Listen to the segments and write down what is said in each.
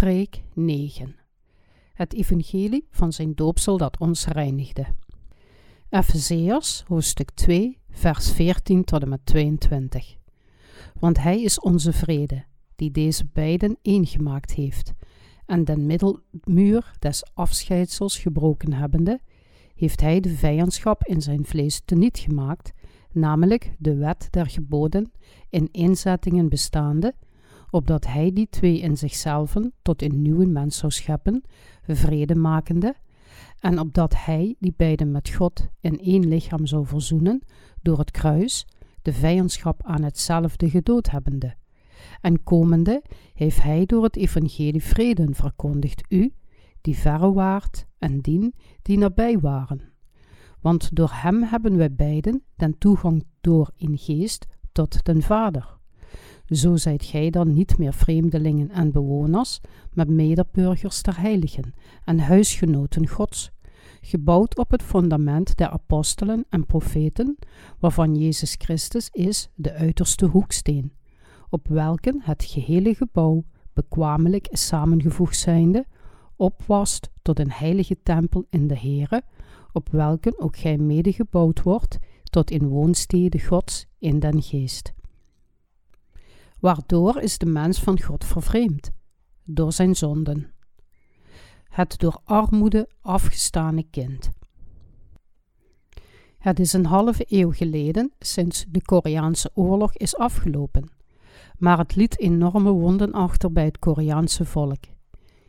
Preek 9. Het evangelie van zijn doopsel dat ons reinigde. Efezeërs hoofdstuk 2 vers 14 tot en met 22. Want hij is onze vrede, die deze beiden eengemaakt heeft, en den middelmuur des afscheidsels gebroken hebbende, heeft hij de vijandschap in zijn vlees teniet gemaakt, namelijk de wet der geboden in inzettingen bestaande, opdat hij die twee in zichzelf tot een nieuwe mens zou scheppen, vrede makende, en opdat hij die beiden met God in één lichaam zou verzoenen, door het kruis, de vijandschap aan hetzelfde gedood hebbende. En komende heeft hij door het evangelie vrede verkondigd u, die verre waart, en dien, die nabij waren. Want door hem hebben wij beiden den toegang door in geest tot den Vader. Zo zijt gij dan niet meer vreemdelingen en bewoners, maar medeburgers der heiligen en huisgenoten Gods, gebouwd op het fundament der apostelen en profeten, waarvan Jezus Christus is de uiterste hoeksteen, op welken het gehele gebouw bekwamelijk samengevoegd zijnde, opwast tot een heilige tempel in de Heere, op welken ook gij mede gebouwd wordt tot in woonstede Gods in den geest. Waardoor is de mens van God vervreemd? Door zijn zonden. Het door armoede afgestane kind. Het is een halve eeuw geleden sinds de Koreaanse oorlog is afgelopen, maar het liet enorme wonden achter bij het Koreaanse volk.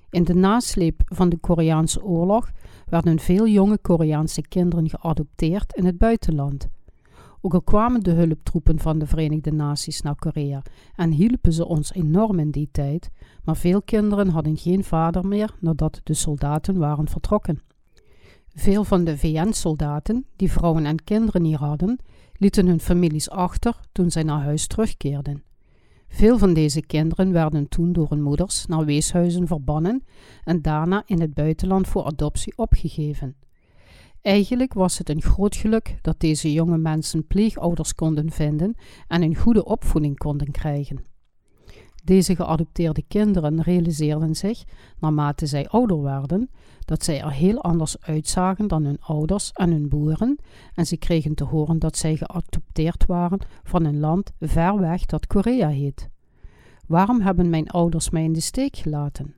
In de nasleep van de Koreaanse oorlog werden veel jonge Koreaanse kinderen geadopteerd in het buitenland ook al kwamen de hulptroepen van de Verenigde Naties naar Korea en hielpen ze ons enorm in die tijd, maar veel kinderen hadden geen vader meer nadat de soldaten waren vertrokken. Veel van de VN-soldaten, die vrouwen en kinderen hier hadden, lieten hun families achter toen zij naar huis terugkeerden. Veel van deze kinderen werden toen door hun moeders naar weeshuizen verbannen en daarna in het buitenland voor adoptie opgegeven. Eigenlijk was het een groot geluk dat deze jonge mensen pleegouders konden vinden en een goede opvoeding konden krijgen. Deze geadopteerde kinderen realiseerden zich, naarmate zij ouder werden, dat zij er heel anders uitzagen dan hun ouders en hun boeren, en ze kregen te horen dat zij geadopteerd waren van een land ver weg dat Korea heet. Waarom hebben mijn ouders mij in de steek gelaten?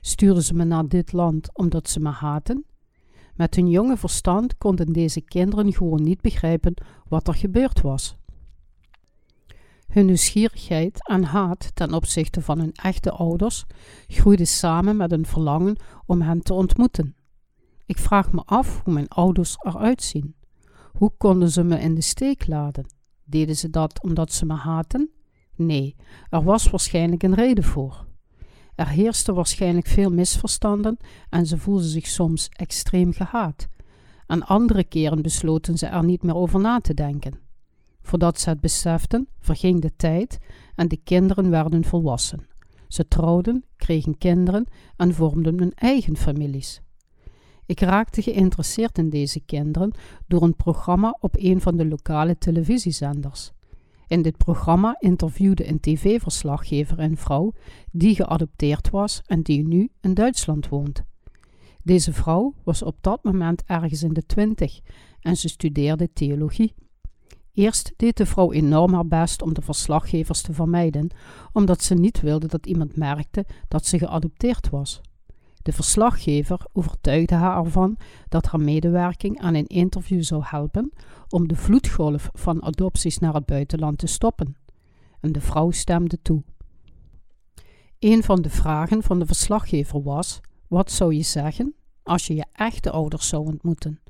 Stuurden ze me naar dit land omdat ze me haten? Met hun jonge verstand konden deze kinderen gewoon niet begrijpen wat er gebeurd was. Hun nieuwsgierigheid en haat ten opzichte van hun echte ouders groeide samen met een verlangen om hen te ontmoeten. Ik vraag me af hoe mijn ouders eruit zien. Hoe konden ze me in de steek laten? Deden ze dat omdat ze me haten? Nee, er was waarschijnlijk een reden voor. Er heersten waarschijnlijk veel misverstanden en ze voelden zich soms extreem gehaat. Aan andere keren besloten ze er niet meer over na te denken. Voordat ze het beseften, verging de tijd en de kinderen werden volwassen. Ze trouwden, kregen kinderen en vormden hun eigen families. Ik raakte geïnteresseerd in deze kinderen door een programma op een van de lokale televisiezenders. In dit programma interviewde een tv-verslaggever een vrouw die geadopteerd was en die nu in Duitsland woont. Deze vrouw was op dat moment ergens in de twintig en ze studeerde theologie. Eerst deed de vrouw enorm haar best om de verslaggevers te vermijden, omdat ze niet wilde dat iemand merkte dat ze geadopteerd was. De verslaggever overtuigde haar ervan dat haar medewerking aan een interview zou helpen om de vloedgolf van adopties naar het buitenland te stoppen. En de vrouw stemde toe. Een van de vragen van de verslaggever was: Wat zou je zeggen als je je echte ouders zou ontmoeten?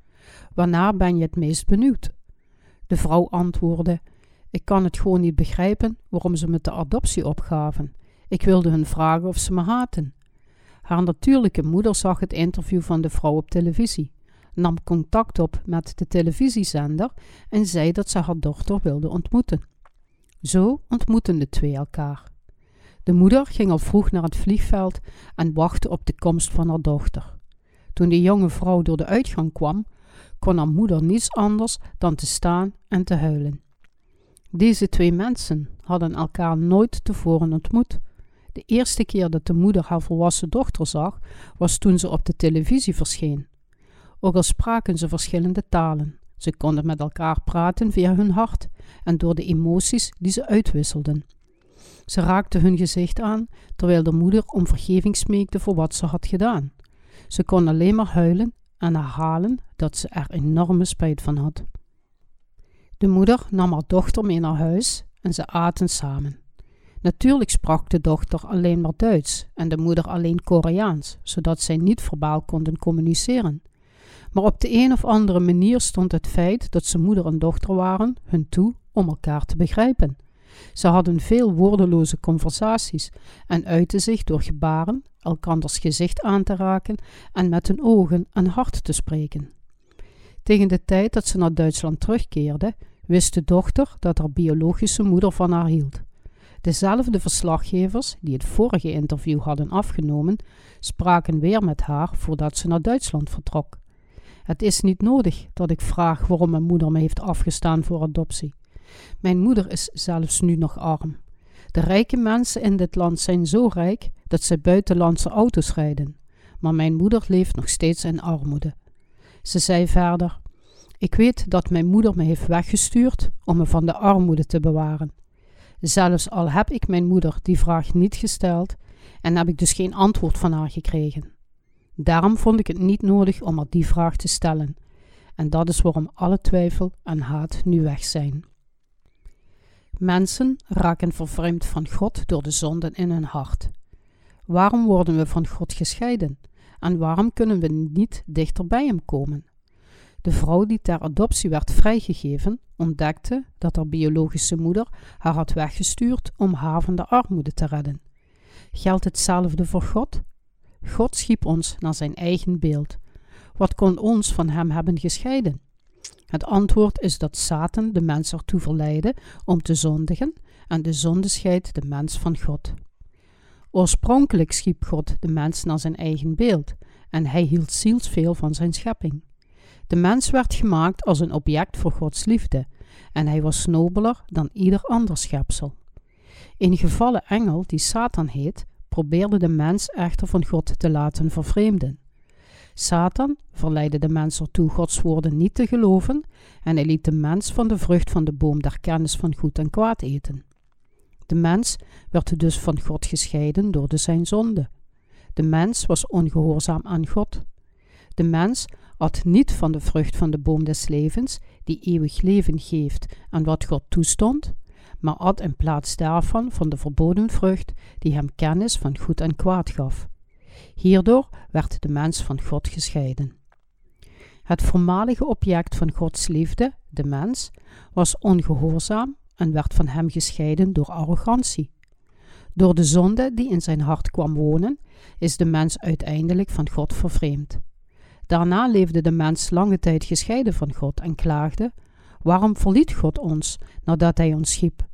Waarnaar ben je het meest benieuwd? De vrouw antwoordde: Ik kan het gewoon niet begrijpen waarom ze me de adoptie opgaven. Ik wilde hun vragen of ze me haten. Haar natuurlijke moeder zag het interview van de vrouw op televisie, nam contact op met de televisiezender en zei dat ze haar dochter wilde ontmoeten. Zo ontmoetten de twee elkaar. De moeder ging al vroeg naar het vliegveld en wachtte op de komst van haar dochter. Toen de jonge vrouw door de uitgang kwam, kon haar moeder niets anders dan te staan en te huilen. Deze twee mensen hadden elkaar nooit tevoren ontmoet De eerste keer dat de moeder haar volwassen dochter zag, was toen ze op de televisie verscheen. Ook al spraken ze verschillende talen. Ze konden met elkaar praten via hun hart en door de emoties die ze uitwisselden. Ze raakte hun gezicht aan, terwijl de moeder om vergeving smeekte voor wat ze had gedaan. Ze kon alleen maar huilen en herhalen dat ze er enorme spijt van had. De moeder nam haar dochter mee naar huis en ze aten samen. Natuurlijk sprak de dochter alleen maar Duits en de moeder alleen Koreaans, zodat zij niet verbaal konden communiceren. Maar op de een of andere manier stond het feit dat ze moeder en dochter waren hun toe om elkaar te begrijpen. Ze hadden veel woordeloze conversaties en uitten zich door gebaren, elkanders gezicht aan te raken en met hun ogen en hart te spreken. Tegen de tijd dat ze naar Duitsland terugkeerde, wist de dochter dat haar biologische moeder van haar hield. Dezelfde verslaggevers die het vorige interview hadden afgenomen, spraken weer met haar voordat ze naar Duitsland vertrok. Het is niet nodig dat ik vraag waarom mijn moeder me heeft afgestaan voor adoptie. Mijn moeder is zelfs nu nog arm. De rijke mensen in dit land zijn zo rijk dat ze buitenlandse auto's rijden. Maar mijn moeder leeft nog steeds in armoede. Ze zei verder: Ik weet dat mijn moeder me heeft weggestuurd om me van de armoede te bewaren. Zelfs al heb ik mijn moeder die vraag niet gesteld en heb ik dus geen antwoord van haar gekregen. Daarom vond ik het niet nodig om haar die vraag te stellen. En dat is waarom alle twijfel en haat nu weg zijn. Mensen raken vervreemd van God door de zonden in hun hart. Waarom worden we van God gescheiden? En waarom kunnen we niet dichter bij Hem komen? De vrouw die ter adoptie werd vrijgegeven, ontdekte dat haar biologische moeder haar had weggestuurd om haar van de armoede te redden. Geldt hetzelfde voor God? God schiep ons naar zijn eigen beeld. Wat kon ons van Hem hebben gescheiden? Het antwoord is dat Satan de mens ertoe verleidde om te zondigen en de zonde scheidt de mens van God. Oorspronkelijk schiep God de mens naar zijn eigen beeld en hij hield zielsveel van zijn schepping. De mens werd gemaakt als een object voor Gods liefde en hij was nobeler dan ieder ander schepsel. Een gevallen engel, die Satan heet, probeerde de mens echter van God te laten vervreemden. Satan verleidde de mens ertoe Gods woorden niet te geloven en hij liet de mens van de vrucht van de boom der kennis van goed en kwaad eten. De mens werd dus van God gescheiden door de zijn zonde. De mens was ongehoorzaam aan God. De mens at niet van de vrucht van de boom des levens, die eeuwig leven geeft en wat God toestond, maar at in plaats daarvan van de verboden vrucht, die hem kennis van goed en kwaad gaf. Hierdoor werd de mens van God gescheiden. Het voormalige object van Gods liefde, de mens, was ongehoorzaam en werd van hem gescheiden door arrogantie. Door de zonde die in zijn hart kwam wonen, is de mens uiteindelijk van God vervreemd. Daarna leefde de mens lange tijd gescheiden van God en klaagde: Waarom verliet God ons nadat Hij ons schiep?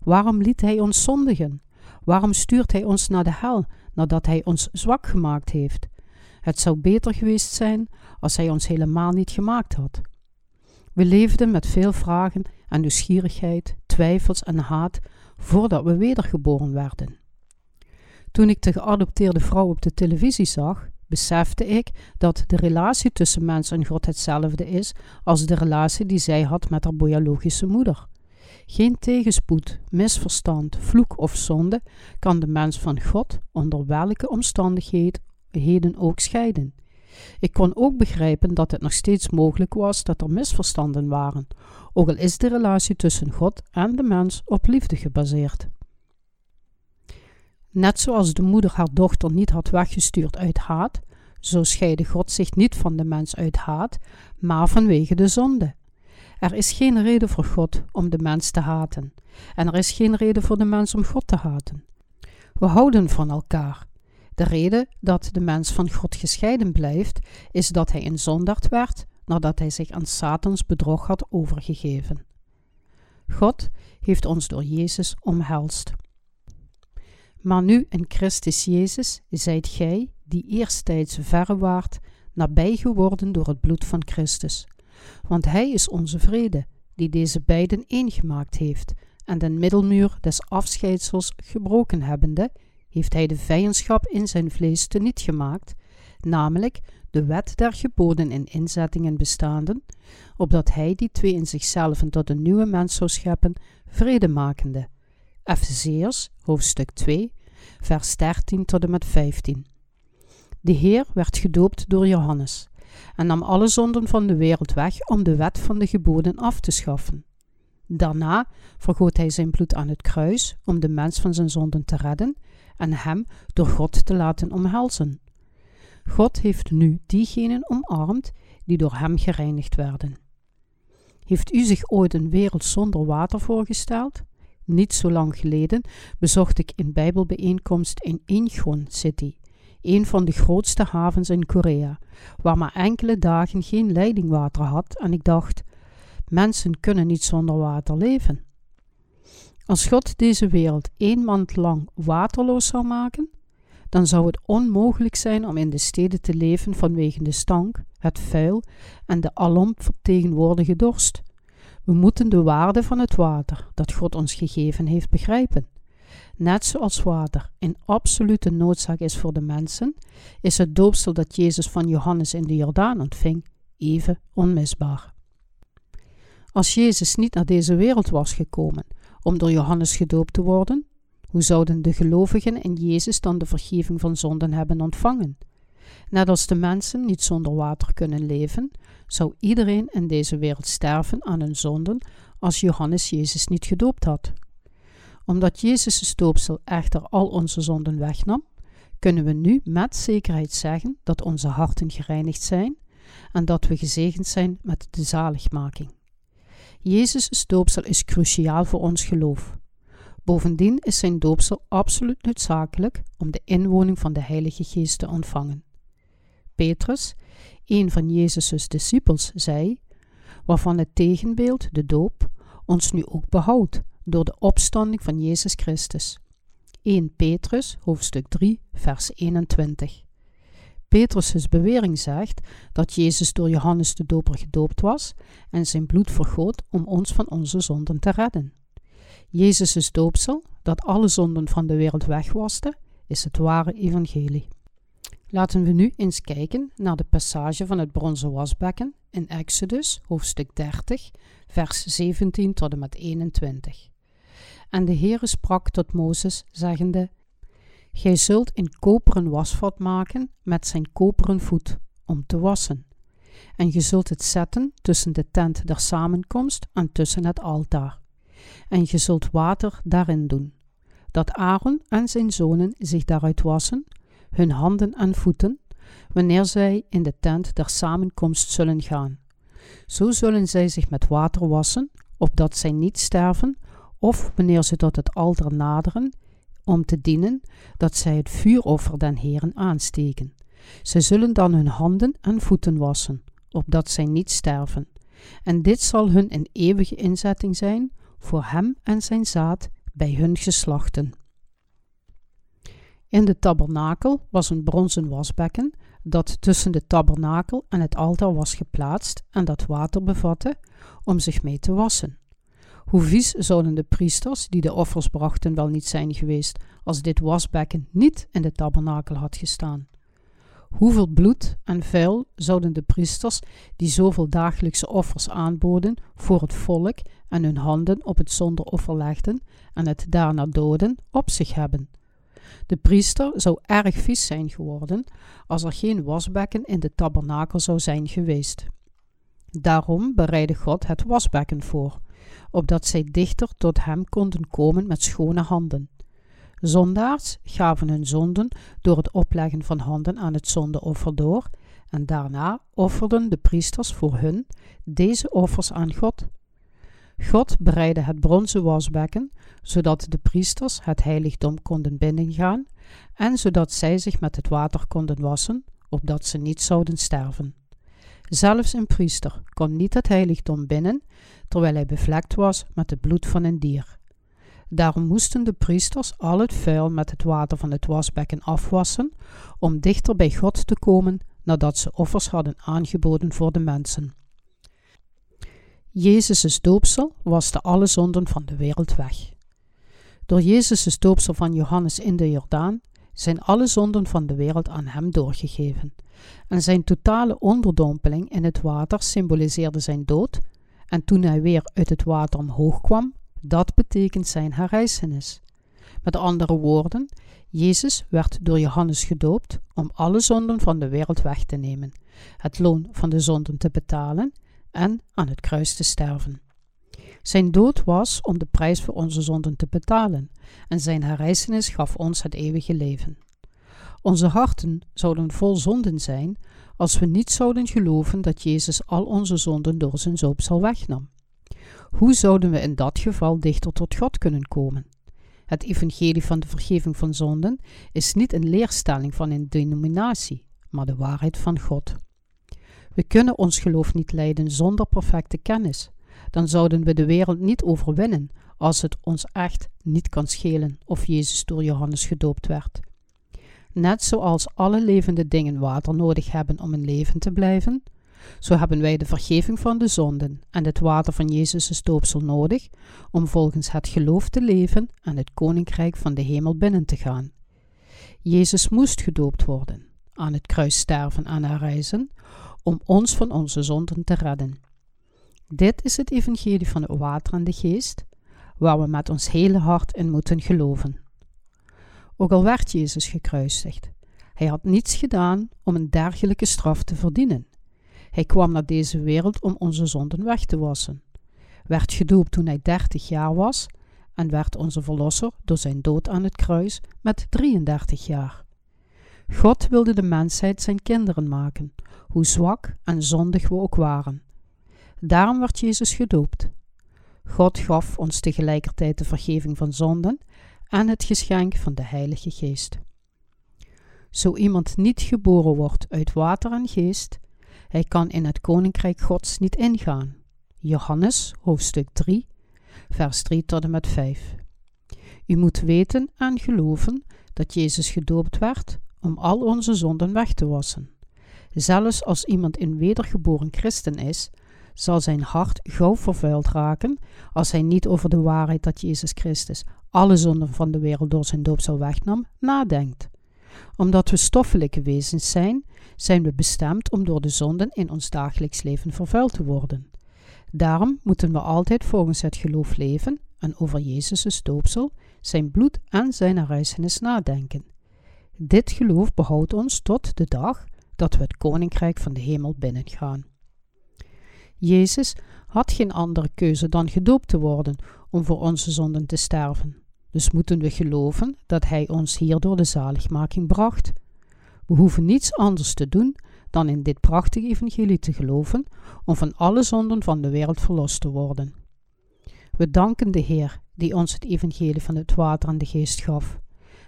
Waarom liet Hij ons zondigen? Waarom stuurt Hij ons naar de hel nadat Hij ons zwak gemaakt heeft? Het zou beter geweest zijn als Hij ons helemaal niet gemaakt had. We leefden met veel vragen en nieuwsgierigheid, twijfels en haat voordat we wedergeboren werden. Toen ik de geadopteerde vrouw op de televisie zag, besefte ik dat de relatie tussen mens en God hetzelfde is als de relatie die zij had met haar biologische moeder. Geen tegenspoed, misverstand, vloek of zonde kan de mens van God onder welke omstandigheden ook scheiden. Ik kon ook begrijpen dat het nog steeds mogelijk was dat er misverstanden waren, ook al is de relatie tussen God en de mens op liefde gebaseerd. Net zoals de moeder haar dochter niet had weggestuurd uit haat, zo scheidde God zich niet van de mens uit haat, maar vanwege de zonde. Er is geen reden voor God om de mens te haten, en er is geen reden voor de mens om God te haten. We houden van elkaar. De reden dat de mens van God gescheiden blijft, is dat hij een zondaard werd nadat hij zich aan Satans bedrog had overgegeven. God heeft ons door Jezus omhelst. Maar nu in Christus Jezus zijt gij, die eerstijds verre waart, nabij geworden door het bloed van Christus. Want Hij is onze vrede, die deze beiden één gemaakt heeft, en den middelmuur des afscheidsels gebroken hebbende, heeft hij de vijandschap in zijn vlees teniet gemaakt, namelijk de wet der geboden in inzettingen bestaande, opdat hij die twee in zichzelf tot een nieuwe mens zou scheppen, vrede makende. Efezeërs, hoofdstuk 2, vers 13 tot en met 15. De Heer werd gedoopt door Johannes en nam alle zonden van de wereld weg om de wet van de geboden af te schaffen. Daarna vergoot hij zijn bloed aan het kruis om de mens van zijn zonden te redden en hem door God te laten omhelzen. God heeft nu diegenen omarmd die door hem gereinigd werden. Heeft u zich ooit een wereld zonder water voorgesteld? Niet zo lang geleden bezocht ik een Bijbelbijeenkomst in Incheon City, een van de grootste havens in Korea, waar maar enkele dagen geen leidingwater had en ik dacht, mensen kunnen niet zonder water leven. Als God deze wereld één maand lang waterloos zou maken, dan zou het onmogelijk zijn om in de steden te leven vanwege de stank, het vuil en de alom vertegenwoordige dorst. We moeten de waarde van het water dat God ons gegeven heeft begrijpen. Net zoals water in absolute noodzaak is voor de mensen, is het doopsel dat Jezus van Johannes in de Jordaan ontving even onmisbaar. Als Jezus niet naar deze wereld was gekomen om door Johannes gedoopt te worden, hoe zouden de gelovigen in Jezus dan de vergeving van zonden hebben ontvangen? Net als de mensen niet zonder water kunnen leven, zou iedereen in deze wereld sterven aan hun zonden als Johannes Jezus niet gedoopt had. Omdat Jezus' doopsel echter al onze zonden wegnam, kunnen we nu met zekerheid zeggen dat onze harten gereinigd zijn en dat we gezegend zijn met de zaligmaking. Jezus' doopsel is cruciaal voor ons geloof. Bovendien is zijn doopsel absoluut noodzakelijk om de inwoning van de Heilige Geest te ontvangen. Petrus, een van Jezus' discipels, zei: Waarvan het tegenbeeld, de doop, ons nu ook behoudt door de opstanding van Jezus Christus. 1 Petrus, hoofdstuk 3, vers 21. Petrus' bewering zegt dat Jezus door Johannes de Doper gedoopt was en zijn bloed vergoot om ons van onze zonden te redden. Jezus' doopsel, dat alle zonden van de wereld wegwaste, is het ware evangelie. Laten we nu eens kijken naar de passage van het bronzen wasbekken in Exodus, hoofdstuk 30, vers 17 tot en met 21. En de Heere sprak tot Mozes, zeggende: Gij zult een koperen wasvat maken met zijn koperen voet, om te wassen. En ge zult het zetten tussen de tent der samenkomst en tussen het altaar. En je zult water daarin doen, dat Aaron en zijn zonen zich daaruit wassen, hun handen en voeten, wanneer zij in de tent der samenkomst zullen gaan. Zo zullen zij zich met water wassen, opdat zij niet sterven, of wanneer ze tot het altaar naderen, om te dienen, dat zij het vuuroffer den Heeren aansteken. Ze zullen dan hun handen en voeten wassen, opdat zij niet sterven. En dit zal hun een eeuwige inzetting zijn voor hem en zijn zaad bij hun geslachten. In de tabernakel was een bronzen wasbekken dat tussen de tabernakel en het altaar was geplaatst en dat water bevatte om zich mee te wassen. Hoe vies zouden de priesters die de offers brachten wel niet zijn geweest als dit wasbekken niet in de tabernakel had gestaan? Hoeveel bloed en vuil zouden de priesters die zoveel dagelijkse offers aanboden voor het volk en hun handen op het zonderoffer legden en het daarna doden op zich hebben? De priester zou erg vies zijn geworden als er geen wasbekken in de tabernakel zou zijn geweest. Daarom bereidde God het wasbekken voor, opdat zij dichter tot hem konden komen met schone handen. Zondaars gaven hun zonden door het opleggen van handen aan het zondeoffer door, en daarna offerden de priesters voor hun deze offers aan God. God bereidde het bronzen wasbekken, zodat de priesters het heiligdom konden binnengaan en zodat zij zich met het water konden wassen, opdat ze niet zouden sterven. Zelfs een priester kon niet het heiligdom binnen, terwijl hij bevlekt was met het bloed van een dier. Daarom moesten de priesters al het vuil met het water van het wasbekken afwassen, om dichter bij God te komen nadat ze offers hadden aangeboden voor de mensen. Jezus' doopsel waste alle zonden van de wereld weg. Door Jezus' doopsel van Johannes in de Jordaan zijn alle zonden van de wereld aan hem doorgegeven. En zijn totale onderdompeling in het water symboliseerde zijn dood, en toen hij weer uit het water omhoog kwam, dat betekent zijn herrijzenis. Met andere woorden, Jezus werd door Johannes gedoopt om alle zonden van de wereld weg te nemen, het loon van de zonden te betalen en aan het kruis te sterven. Zijn dood was om de prijs voor onze zonden te betalen, en zijn herrijzenis gaf ons het eeuwige leven. Onze harten zouden vol zonden zijn als we niet zouden geloven dat Jezus al onze zonden door zijn zoopsel wegnam. Hoe zouden we in dat geval dichter tot God kunnen komen? Het evangelie van de vergeving van zonden is niet een leerstelling van een denominatie, maar de waarheid van God. We kunnen ons geloof niet leiden zonder perfecte kennis. Dan zouden we de wereld niet overwinnen als het ons echt niet kan schelen of Jezus door Johannes gedoopt werd. Net zoals alle levende dingen water nodig hebben om in leven te blijven, zo hebben wij de vergeving van de zonden en het water van Jezus' doopsel nodig om volgens het geloof te leven en het koninkrijk van de hemel binnen te gaan. Jezus moest gedoopt worden, aan het kruis sterven en herrijzen, om ons van onze zonden te redden. Dit is het evangelie van het water en de geest, waar we met ons hele hart in moeten geloven. Ook al werd Jezus gekruisigd, hij had niets gedaan om een dergelijke straf te verdienen. Hij kwam naar deze wereld om onze zonden weg te wassen, werd gedoopt toen hij 30 jaar was en werd onze verlosser door zijn dood aan het kruis met 33 jaar. God wilde de mensheid zijn kinderen maken, hoe zwak en zondig we ook waren. Daarom werd Jezus gedoopt. God gaf ons tegelijkertijd de vergeving van zonden en het geschenk van de Heilige Geest. Zo iemand niet geboren wordt uit water en geest, hij kan in het koninkrijk Gods niet ingaan. Johannes, hoofdstuk 3, vers 3 tot en met 5. U moet weten en geloven dat Jezus gedoopt werd om al onze zonden weg te wassen. Zelfs als iemand een wedergeboren christen is, zal zijn hart gauw vervuild raken als hij niet over de waarheid dat Jezus Christus alle zonden van de wereld door zijn doopsel wegnam, nadenkt. Omdat we stoffelijke wezens zijn, zijn we bestemd om door de zonden in ons dagelijks leven vervuild te worden. Daarom moeten we altijd volgens het geloof leven en over Jezus' doopsel, zijn bloed en zijn herrijzenis nadenken. Dit geloof behoudt ons tot de dag dat we het koninkrijk van de hemel binnengaan. Jezus had geen andere keuze dan gedoopt te worden om voor onze zonden te sterven. Dus moeten we geloven dat Hij ons hierdoor de zaligmaking bracht. We hoeven niets anders te doen dan in dit prachtige evangelie te geloven om van alle zonden van de wereld verlost te worden. We danken de Heer die ons het evangelie van het water en de geest gaf.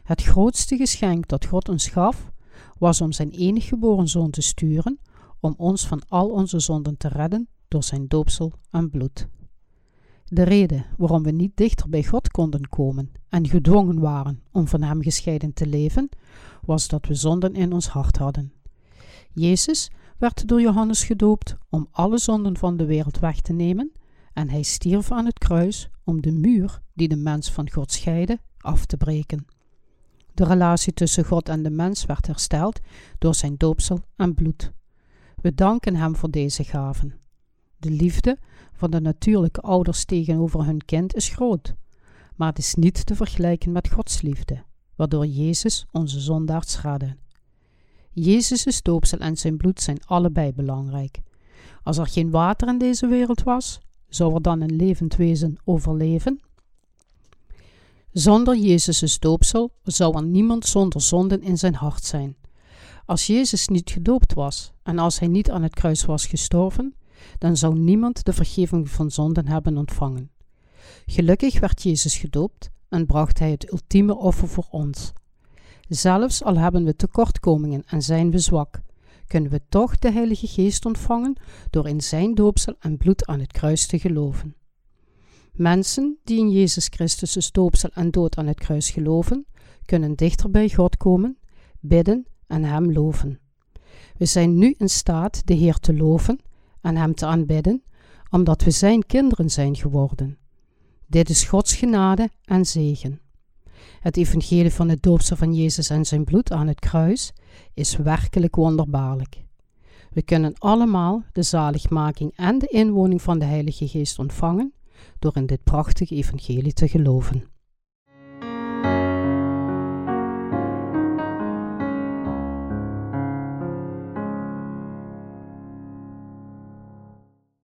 Het grootste geschenk dat God ons gaf, was om zijn enige geboren zoon te sturen, om ons van al onze zonden te redden door zijn doopsel en bloed. De reden waarom we niet dichter bij God konden komen en gedwongen waren om van Hem gescheiden te leven, was dat we zonden in ons hart hadden. Jezus werd door Johannes gedoopt om alle zonden van de wereld weg te nemen, en hij stierf aan het kruis om de muur die de mens van God scheidde af te breken. De relatie tussen God en de mens werd hersteld door zijn doopsel en bloed. We danken Hem voor deze gaven. De liefde van de natuurlijke ouders tegenover hun kind is groot, maar het is niet te vergelijken met Gods liefde, waardoor Jezus onze zondaars redde. Jezus' doopsel en zijn bloed zijn allebei belangrijk. Als er geen water in deze wereld was, zou er dan een levend wezen overleven? Zonder Jezus' doopsel zou er niemand zonder zonden in zijn hart zijn. Als Jezus niet gedoopt was en als hij niet aan het kruis was gestorven, dan zou niemand de vergeving van zonden hebben ontvangen. Gelukkig werd Jezus gedoopt en bracht hij het ultieme offer voor ons. Zelfs al hebben we tekortkomingen en zijn we zwak, kunnen we toch de Heilige Geest ontvangen door in zijn doopsel en bloed aan het kruis te geloven. Mensen die in Jezus Christus' doopsel en dood aan het kruis geloven, kunnen dichter bij God komen, bidden en Hem loven. We zijn nu in staat de Heer te loven en Hem te aanbidden, omdat we Zijn kinderen zijn geworden. Dit is Gods genade en zegen. Het evangelie van het doopsel van Jezus en zijn bloed aan het kruis is werkelijk wonderbaarlijk. We kunnen allemaal de zaligmaking en de inwoning van de Heilige Geest ontvangen door in dit prachtige evangelie te geloven.